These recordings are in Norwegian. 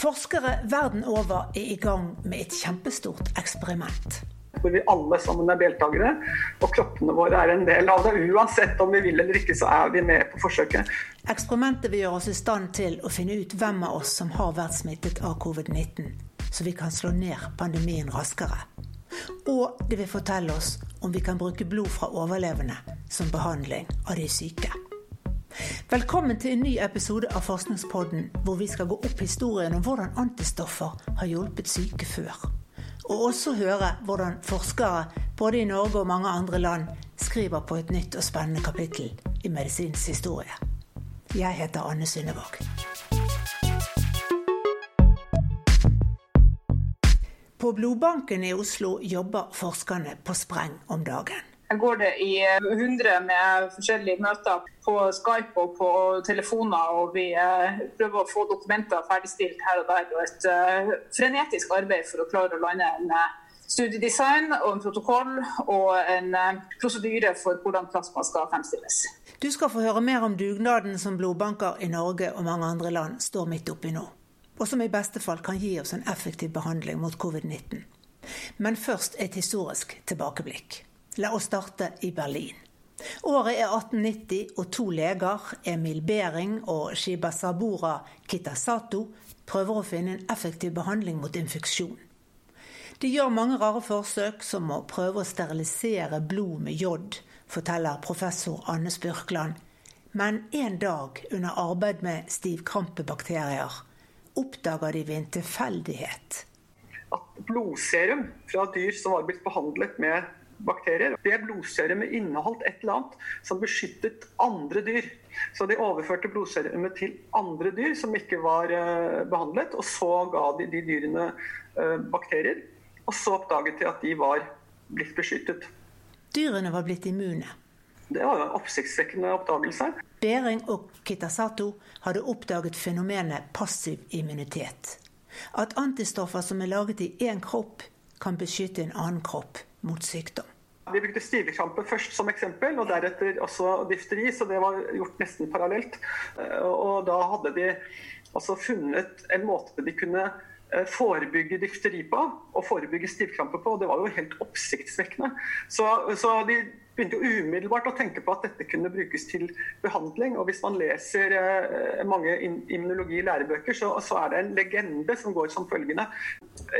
Forskere verden over er i gang med et kjempestort eksperiment. Hvor vi alle sammen er deltakere, og kroppene våre er en del av det. Uansett om vi vil eller ikke, så er vi med på forsøket. Eksperimentet vil gjøre oss i stand til å finne ut hvem av oss som har vært smittet av covid-19, så vi kan slå ned pandemien raskere. Og det vil fortelle oss om vi kan bruke blod fra overlevende som behandling av de syke. Velkommen til en ny episode av Forskningspodden, hvor vi skal gå opp historien om hvordan antistoffer har hjulpet syke før. Og også høre hvordan forskere både i Norge og mange andre land skriver på et nytt og spennende kapittel i medisinens historie. Jeg heter Anne Synnevåg. På blodbanken i Oslo jobber forskerne på spreng om dagen. Her går det i 100 med forskjellige møter på Skype og på telefoner, og vi eh, prøver å få dokumenter ferdigstilt her og der. Og et eh, frenetisk arbeid for å klare å lande en eh, studiedesign og en protokoll og en prosedyre for hvordan plasma skal fremstilles. Du skal få høre mer om dugnaden som blodbanker i Norge og mange andre land står midt oppi nå, og som i beste fall kan gi oss en effektiv behandling mot covid-19. Men først et historisk tilbakeblikk. La oss starte i Berlin. Året er 1890, og to leger, Emil Behring og Shiba Sabura Kitasato, prøver å finne en effektiv behandling mot infeksjon. De gjør mange rare forsøk, som å prøve å sterilisere blod med jod, forteller professor Anne Spurkland. Men en dag under arbeid med stivkrampebakterier oppdager de ved en tilfeldighet at blodserum fra dyr som var blitt behandlet med bakterier. Det blodserumet inneholdt et eller annet som beskyttet andre dyr. Så de overførte blodserumet til andre dyr som ikke var uh, behandlet, og så ga de de dyrene uh, bakterier. Og så oppdaget de at de var blitt beskyttet. Dyrene var blitt immune. Det var en oppsiktsvekkende oppdagelse. Behring og Kitasato hadde oppdaget fenomenet passiv immunitet. At antistoffer som er laget i én kropp, kan beskytte en annen kropp mot sykdom. Vi brukte stivekrampe først som eksempel, og deretter også difteri. Så det var gjort nesten parallelt. Eh, og da hadde de altså funnet en måte de kunne forebygge difteri på og forebygge stivkrampe på. Det var jo helt oppsiktsvekkende. Så, så de begynte jo umiddelbart å tenke på at dette kunne brukes til behandling. og Hvis man leser eh, mange immunologi-lærebøker, så, så, er det en legende som går som følgende.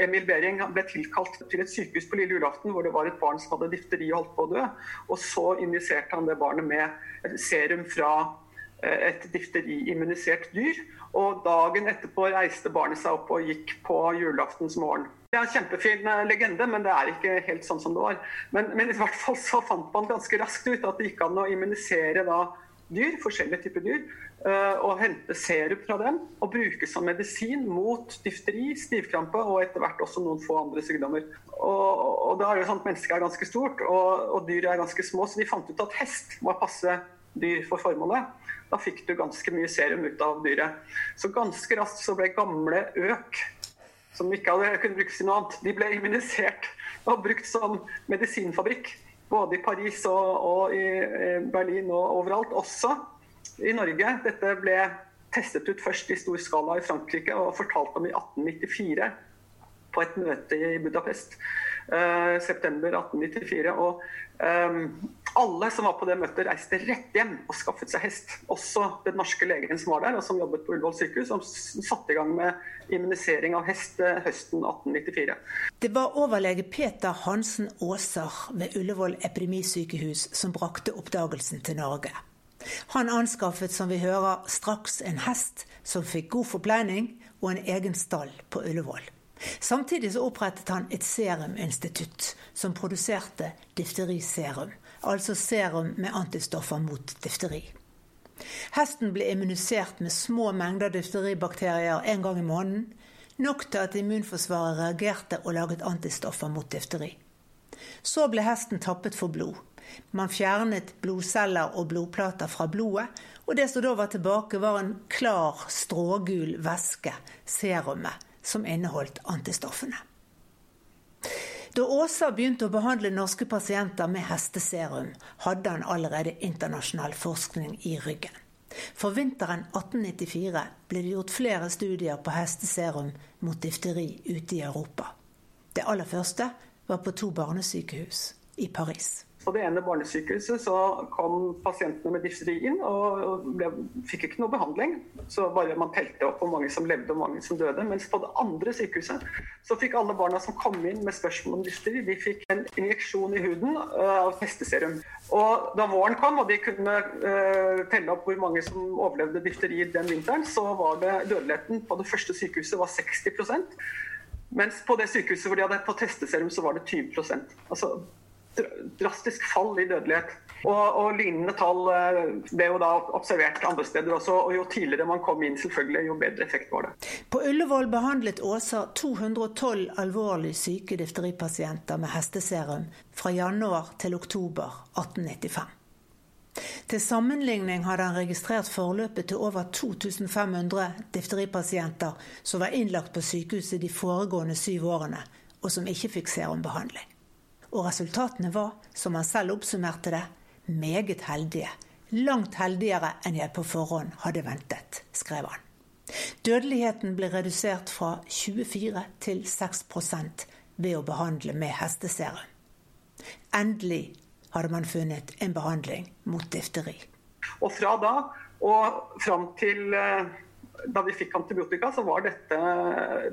Emil Behring ble tilkalt til et sykehus på lille julaften hvor det var et barn som hadde difteri og holdt på å dø. og Så injiserte han det barnet med serum fra eh, et difteriimmunisert dyr. Og dagen etterpå reiste barnet seg opp og gikk på julaftens morgen. Det er en kjempefin eh, legende, men det er ikke helt sånn som det var. Men, men, i hvert fall så fant man ganske raskt ut at det gikk an å immunisere da dyr, forskjellige typer dyr, eh, og hente serum fra dem og bruke som medisin mot difteri, stivkrampe og etter hvert også noen få andre sykdommer. Og, og da er det sånn at Mennesket er ganske stort, og, og dyr er ganske små, så de fant ut at hest må passe dyr for formålet. Da fikk du ganske mye serum ut av dyret. Så ganske raskt så ble gamle øk som ikke hadde kunnet brukes til noe annet. De ble immunisert og brukt som medisinfabrikk. Både i Paris og, og i Berlin og overalt. Også i Norge. Dette ble testet ut først i stor skala i Frankrike og fortalt om i 1894 på et møte i Budapest. Uh, september 1894. Og um, alle som var på det møtet, reiste rett hjem og skaffet seg hest. Også den norske legen som var der, og som jobbet på Ullevål sykehus, som satte i gang med immunisering av hest eh, høsten 1894. Det var overlege Peter Hansen Aaser ved Ullevål epidemisykehus som brakte oppdagelsen til Norge. Han anskaffet, som vi hører, straks en hest som fikk god forpleining, og en egen stall på Ullevål. Samtidig så opprettet han et seruminstitutt som produserte difteriserum altså serum med antistoffer mot difteri. Hesten ble immunisert med små mengder difteribakterier en gang i måneden, nok til at immunforsvaret reagerte og laget antistoffer mot difteri. Så ble hesten tappet for blod. Man fjernet blodceller og blodplater fra blodet, og det som da var tilbake, var en klar, strågul væske, serumet, som inneholdt antistoffene. Da Åsa begynte å behandle norske pasienter med hesteserum, hadde han allerede internasjonal forskning i ryggen. For vinteren 1894 ble det gjort flere studier på hesteserum mot difteri ute i Europa. Det aller første var på to barnesykehus i Paris. På det ene barnesykehuset så kom pasientene med difteri inn og ble, fikk ikke noe behandling. Så bare man telte opp hvor mange som levde og mange som døde. Mens på det andre sykehuset så fikk alle barna som kom inn med spørsmål om difteri, de fikk en injeksjon i huden eh, av hesteserum. Og da våren kom og de kunne uh, telle opp hvor mange som overlevde difteri den vinteren, så var det dødeligheten på det første sykehuset var 60% mens på det sykehuset hvor de hadde på testeserum, så var det 20 Altså drastisk fall i dødelighet. Og, og, lignende tall eh, ble jo da observert andre steder også. og Jo tidligere man kom inn, selvfølgelig, jo bedre effekt var det. På Ullevål behandlet Åsa 212 alvorlig syke difteripasienter med hesteserum fra januar til oktober 1895. Til sammenligning hadde han registrert forløpet til over 2500 difteripasienter som var innlagt på sykehuset de foregående syv årene, og som ikke fikk serumbehandling. Og resultatene var, som han selv oppsummerte det, meget heldige. Langt heldigere enn jeg på forhånd hadde ventet, skrev han. Dødeligheten ble redusert fra 24 til 6 ved å behandle med hesteserum. Endelig hadde man funnet en behandling mot difteri. Og fra da og fram til eh, da vi fikk antibiotika, så var dette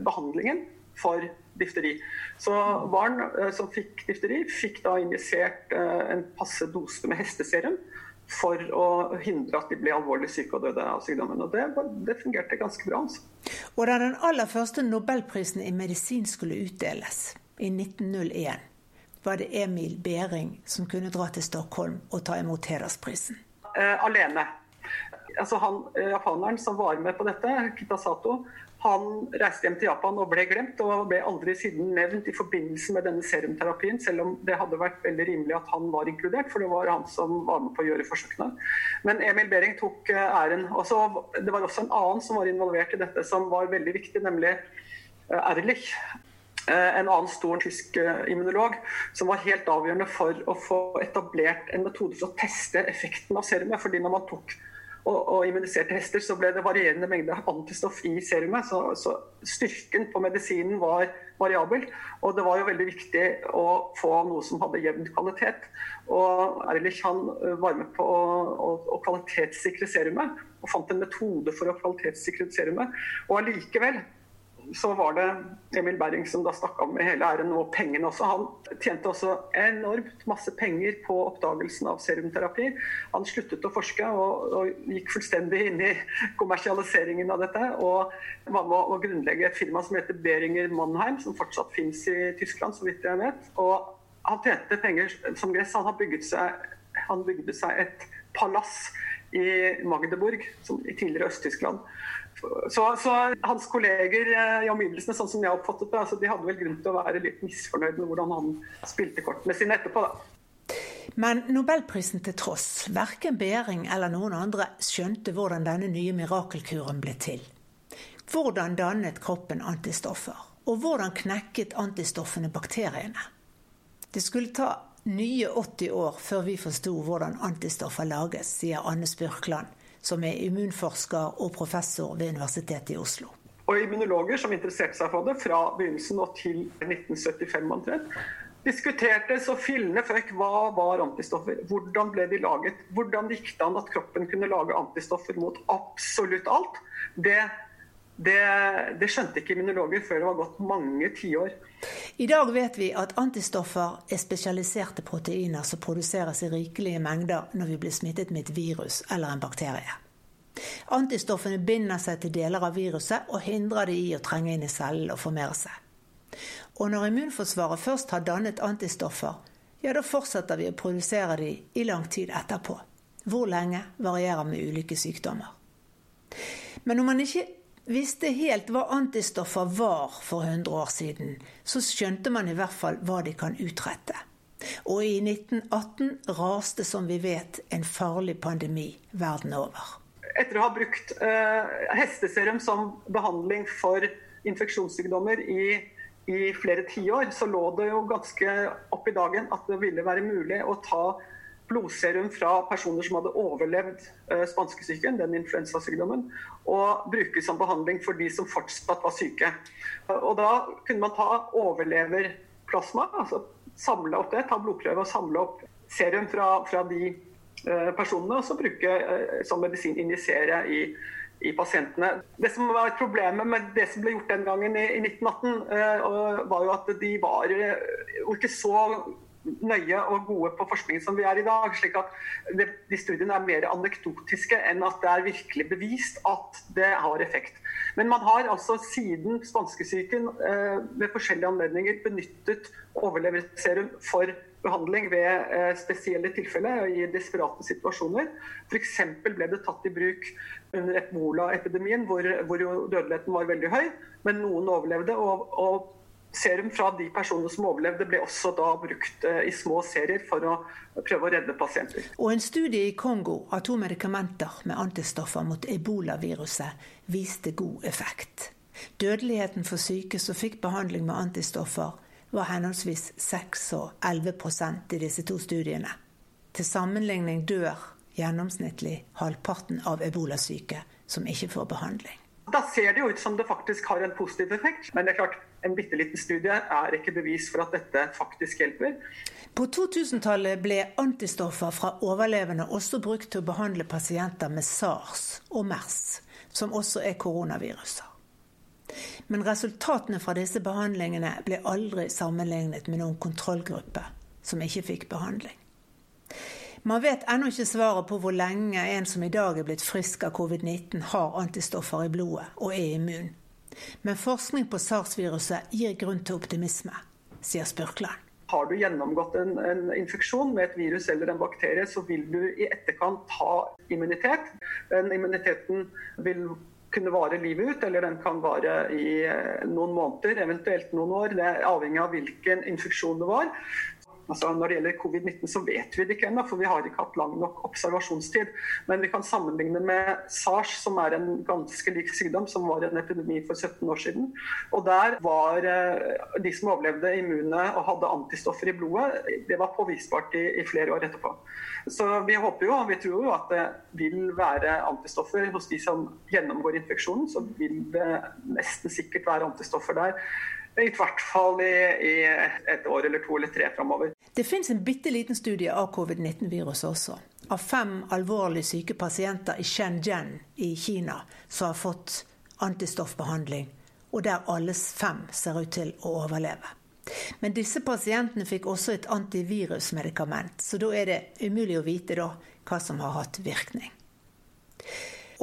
behandlingen for difteri. Så barn eh, som fikk difteri, fikk da injisert eh, en passe dose med hesteserum for å hindre at de ble alvorlig syke og døde av sykdommen. Og det, det fungerte ganske bra. Altså. Og da den aller første nobelprisen i medisin skulle utdeles, i 1901, var det Emil Behring som kunne dra til Stockholm og ta imot hedersprisen. Eh, alene. Altså han, eh, Japaneren som var med på dette, Kitasato, han reiste hjem til Japan og ble glemt, og ble aldri siden nevnt i forbindelse med denne serumterapien, selv om det hadde vært veldig rimelig at han var inkludert, for det var han som var med på å gjøre forsøkene. Men Emil Behring tok eh, æren. Også, det var også en annen som var involvert i dette, som var veldig viktig, nemlig eh, Erlich. Eh, en annen stor tysk immunolog som var helt avgjørende for å få etablert en metode for å teste effekten av serumet. fordi når man tok og, og immuniserte hester, så ble det varierende mengde antistoff i serumet. Så, så, styrken på medisinen var variabel. Og det var jo veldig viktig å få noe som hadde jevn kvalitet. Og Erlich han var med på å, å, å kvalitetssikre serumet, og fant en metode for å kvalitetssikre serumet. Og allikevel så var det Emil Berring som da stakk av med hele æren og pengene også. Han tjente også enormt masse penger på oppdagelsen av serumterapi. Han sluttet å forske og, og gikk fullstendig inn i kommersialiseringen av dette. Og var med å grunnlegge et firma som heter Beringer Mannheim, som fortsatt fins i Tyskland, så vidt jeg vet. Og han tjente penger som gress. Han, bygget seg, han bygde seg et palass i Magdeburg, som i tidligere Øst-Tyskland så, så, hans kolleger eh, i omgivelsene, sånn som jeg oppfattet det, altså, de hadde vel grunn til å være litt misfornøyd med hvordan han spilte kortene sine etterpå. da. Men nobelprisen til tross, verken Behring eller noen andre skjønte hvordan denne nye mirakelkuren ble til. Hvordan dannet kroppen antistoffer? Og hvordan knekket antistoffene bakteriene? Det skulle ta nye 80 år før vi forsto hvordan antistoffer lages, sier Anne Spurkland som er immunforsker og professor ved Universitetet i Oslo. Og immunologer som interesserte seg for det fra begynnelsen og til 1975 omtrent, diskuterte så fillende føkk hva var antistoffer, hvordan ble de laget, hvordan gikk det an at kroppen kunne lage antistoffer mot absolutt alt. Det det, det, skjønte ikke immunologer før det var gått mange tiår. I dag vet vi at antistoffer er spesialiserte proteiner som produseres i rikelige mengder når vi blir smittet med et virus eller en bakterie. Antistoffene binder seg til deler av viruset og hindrer det i å trenge inn i cellen og formere seg. Og når immunforsvaret først har dannet antistoffer, ja, da fortsetter vi å produsere de i lang tid etterpå. Hvor lenge varierer med ulike sykdommer. Men når man ikke visste helt hva antistoffer var for 100 år siden, så skjønte man i hvert fall hva de kan utrette. Og i 1918 raste, som vi vet, en farlig pandemi verden over. Etter å ha brukt eh, hesteserum som behandling for infeksjonssykdommer i, i flere tiår, så lå det jo ganske opp i dagen at det ville være mulig å ta blodserum fra personer som hadde overlevd uh, spanskesyken, den influensasykdommen, og brukes som behandling for de som fortsatt var syke. Og Da kunne man ta overleverplasma, altså samle opp det, ta blodprøve og samle opp serum fra, fra de uh, personene, og så bruke uh, som medisin injisere i, i pasientene. Det som var Problemet med det som ble gjort den gangen i, i 1918, var jo at de var ikke så nøye og gode på forskning som vi er i dag. slik at det, De studiene er mer anekdotiske enn at det er virkelig bevist at det har effekt. Men man har altså siden spanskesyken eh, ved forskjellige anledninger benyttet overleverserum for behandling ved eh, spesielle tilfeller i desperate situasjoner. F.eks. ble det tatt i bruk under ebola-epidemien, hvor, hvor dødeligheten var veldig høy, men noen overlevde. og, og Serum fra de personene som overlevde, ble også da brukt eh, i små serier for å prøve å redde pasienter. Og En studie i Kongo av to medikamenter med antistoffer mot ebolaviruset viste god effekt. Dødeligheten for syke som fikk behandling med antistoffer, var henholdsvis 6 og 11% i disse to studiene. Til sammenligning dør gjennomsnittlig halvparten av ebolasyke som ikke får behandling. Da ser det jo ut som det faktisk har en positiv effekt. Men det er klart, en bitte liten studie er ikke bevis for at dette faktisk hjelper. På 2000-tallet ble antistoffer fra overlevende også brukt til å behandle pasienter med SARS og MERS, som også er koronaviruser. Men resultatene fra disse behandlingene ble aldri sammenlignet med noen kontrollgruppe som ikke fikk behandling. Man vet ennå ikke svaret på hvor lenge en som i dag er blitt frisk av covid-19, har antistoffer i blodet og er immun. Men forskning på SARS-viruset gir grunn til optimisme, sier Spurkland. Har du gjennomgått en, en, infeksjon med et virus eller en bakterie, så vil du i etterkant ha immunitet. Den immuniteten vil kunne vare livet ut, eller den kan vare i eh, noen måneder, eventuelt noen år. Det er avhengig av hvilken infeksjon det var. Altså, når det gjelder covid-19 så vet vi det ikke ennå, for vi har ikke hatt lang nok observasjonstid. Men vi kan sammenligne med SARS, som er en ganske lik sykdom, som var en epidemi for 17 år siden. Og der var eh, de som overlevde immune og hadde antistoffer i blodet, det var påvisbart i, i flere år etterpå. Så vi håper jo, og vi tror jo at det vil være antistoffer hos de som gjennomgår infeksjonen. Så vil det nesten sikkert være antistoffer der. I hvert fall i, i, et år eller to eller tre framover. Det finnes en bitte liten studie av covid-19-viruset også. Av fem alvorlig syke pasienter i Shenzhen i Kina som har fått antistoffbehandling, og der alle fem ser ut til å overleve. Men disse pasientene fikk også et antivirusmedikament, så da er det umulig å vite da, hva som har hatt virkning.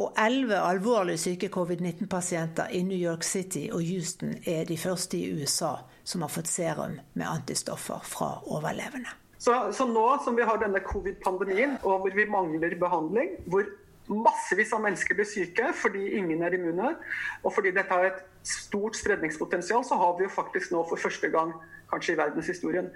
Og elleve alvorlig syke covid-19-pasienter i New York City og Houston er de første i USA som har fått serum med antistoffer fra overlevende. Så, så nå som vi har denne covid-pandemien, og hvor vi mangler behandling, hvor massevis av mennesker blir syke fordi ingen er immune, og fordi dette har et stort spredningspotensial, så har vi jo faktisk nå for første gang kanskje i verdenshistorien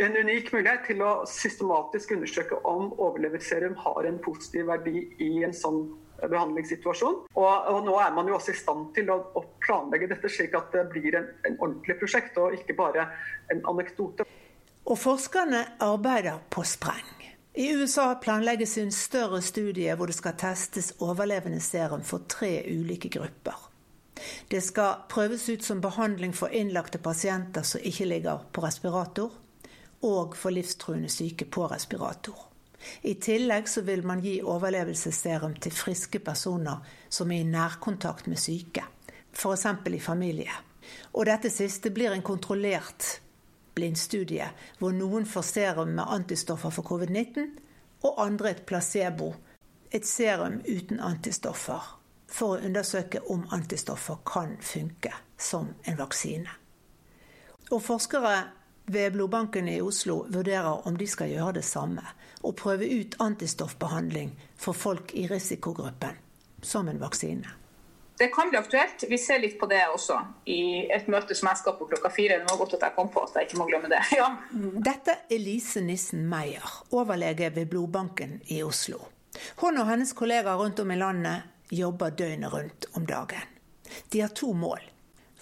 en unik mulighet til å systematisk undersøke om overleverserum har en positiv verdi i en sånn behandlingssituasjon. Og, og, nå er man jo også i stand til å, å planlegge dette slik at det blir en, en, ordentlig prosjekt, og ikke bare en anekdote. Og forskerne arbeider på spreng. I USA planlegges en større studie hvor det skal testes overlevende serum for tre ulike grupper. Det skal prøves ut som behandling for innlagte pasienter som ikke ligger på respirator, og for livstruende syke på respirator. I tillegg så vil man gi overlevelsesserum til friske personer som er i nærkontakt med syke, f.eks. i familie. Og dette siste blir en kontrollert blindstudie, hvor noen får serum med antistoffer for covid-19, og andre et placebo, et serum uten antistoffer, for å undersøke om antistoffer kan funke som en vaksine. Og forskere ved blodbanken i Oslo vurderer om de skal gjøre det samme og prøve ut antistoffbehandling for folk i risikogruppen som en vaksine. Det kan bli aktuelt. Vi ser litt på det også i et møte som jeg skal på klokka fire. Det var godt at jeg kom på at jeg ikke må glemme det. Ja. Dette er Lise Nissen Meyer, overlege ved blodbanken i Oslo. Hun og hennes kollegaer rundt om i landet jobber døgnet rundt om dagen. De har to mål.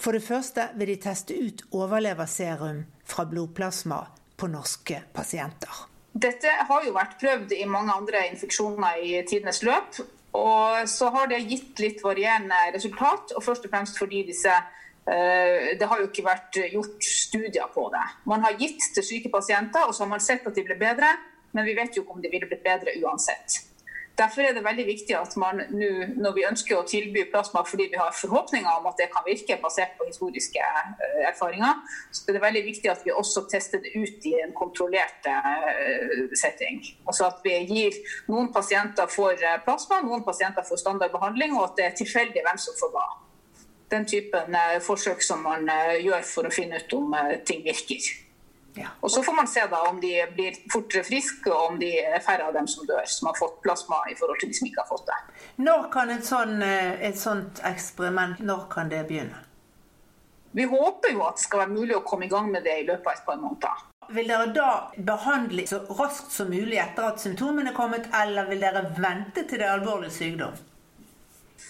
For det første vil de teste ut overleverserum fra blodplasma på norske pasienter. Dette har jo vært prøvd i mange andre infeksjoner i tidenes løp. Og så har det gitt litt varierende resultat, og først og fremst fordi disse eh, det har jo ikke vært gjort studier på det. Man har gitt til syke pasienter, og så har man sett at de ble bedre, men vi vet jo ikke om de ville blitt bedre uansett. Derfor er det veldig viktig at man nå, når vi ønsker å tilby plasma fordi vi har forhåpninger om at det kan virke basert på historiske eh, erfaringer, så er det veldig viktig at vi også tester det ut i en kontrollert eh, setting. Altså at vi gir noen pasienter får eh, plasma, noen pasienter får standardbehandling, og at det er tilfeldig hvem som får hva. Den typen forsøk som man gjør for å finne ut om ting virker. Ja. Og Så får man se da om de blir fortere friske, og om de er færre av dem som dør, som har fått plasma i forhold til de som ikke har fått det. Når kan et, sånn, eh, et sånt eksperiment når kan det begynne? Vi håper jo at det skal være mulig å komme i gang med det i løpet av et par måneder. Vil dere da behandle så raskt som mulig etter at symptomene er kommet, eller vil dere vente til det er alvorlig sykdom?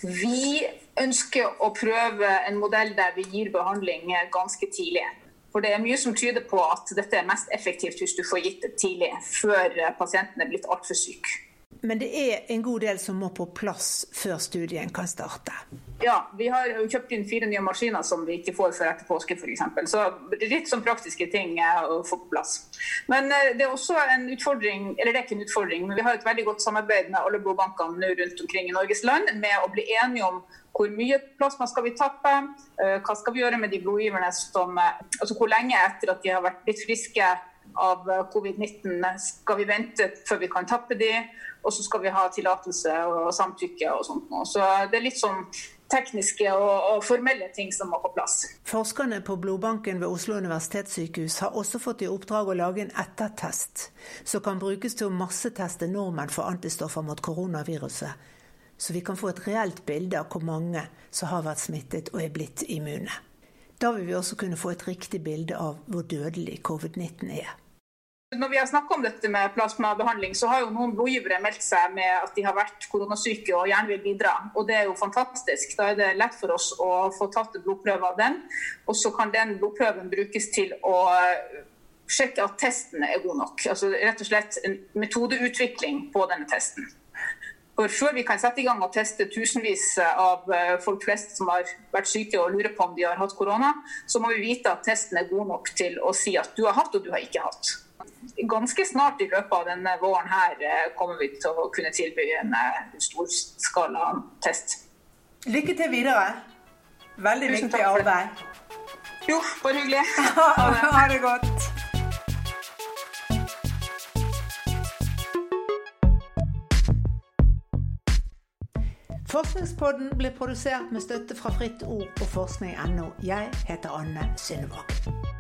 Vi ønsker å prøve en modell der vi gir behandling ganske tidlig. For det er mye som tyder på at dette er mest effektivt hvis du får gitt det tidlig, før pasienten er blitt altfor syk. Men det er en god del som må på plass før studien kan starte? Ja, vi har kjøpt inn fire nye maskiner som vi ikke får før etter påske f.eks. Så litt sånn praktiske ting å få på plass. Men eh, det er også en utfordring, eller det er ikke en utfordring, men vi har et veldig godt samarbeid med alle blodbankene rundt omkring i Norges land med å bli enige om hvor mye plasma skal vi tappe? Eh, hva skal vi gjøre med de blodgiverne som eh, Altså hvor lenge etter at de har vært blitt friske av eh, covid-19 skal vi vente før vi kan tappe de? Og så skal vi ha tillatelse og samtykke og sånt noe. Så det er litt sånn tekniske og, og, formelle ting som må på plass. Forskerne på blodbanken ved Oslo universitetssykehus har også fått i oppdrag å lage en ettertest som kan brukes til å masseteste nordmenn for antistoffer mot koronaviruset så vi kan få et reelt bilde av hvor mange som har vært smittet og er blitt immune. Da vil vi også kunne få et riktig bilde av hvor dødelig covid-19 er. Når vi har snakka om dette med plasmabehandling, så har jo noen blodgivere meldt seg med at de har vært koronasyke og gjerne vil bidra. Og det er jo fantastisk. Da er det lett for oss å få tatt en blodprøve av den. Og så kan den blodprøven brukes til å sjekke at testen er god nok. Altså rett og slett en metodeutvikling på denne testen. For før vi kan sette i gang og teste tusenvis av eh, folk flest som har vært syke og lurer på om de har hatt korona, så må vi vite at testen er god nok til å si at du har hatt og du har ikke hatt. Ganske snart i løpet av denne våren her eh, kommer vi til å kunne tilby en eh, storskala test. Lykke til videre. Veldig viktig arbeid. Jo, bare hyggelig. ha det godt. Forskningspodden blir produsert med støtte fra Fritt Ord og forskning.no. Jeg heter Anne Synnevåg.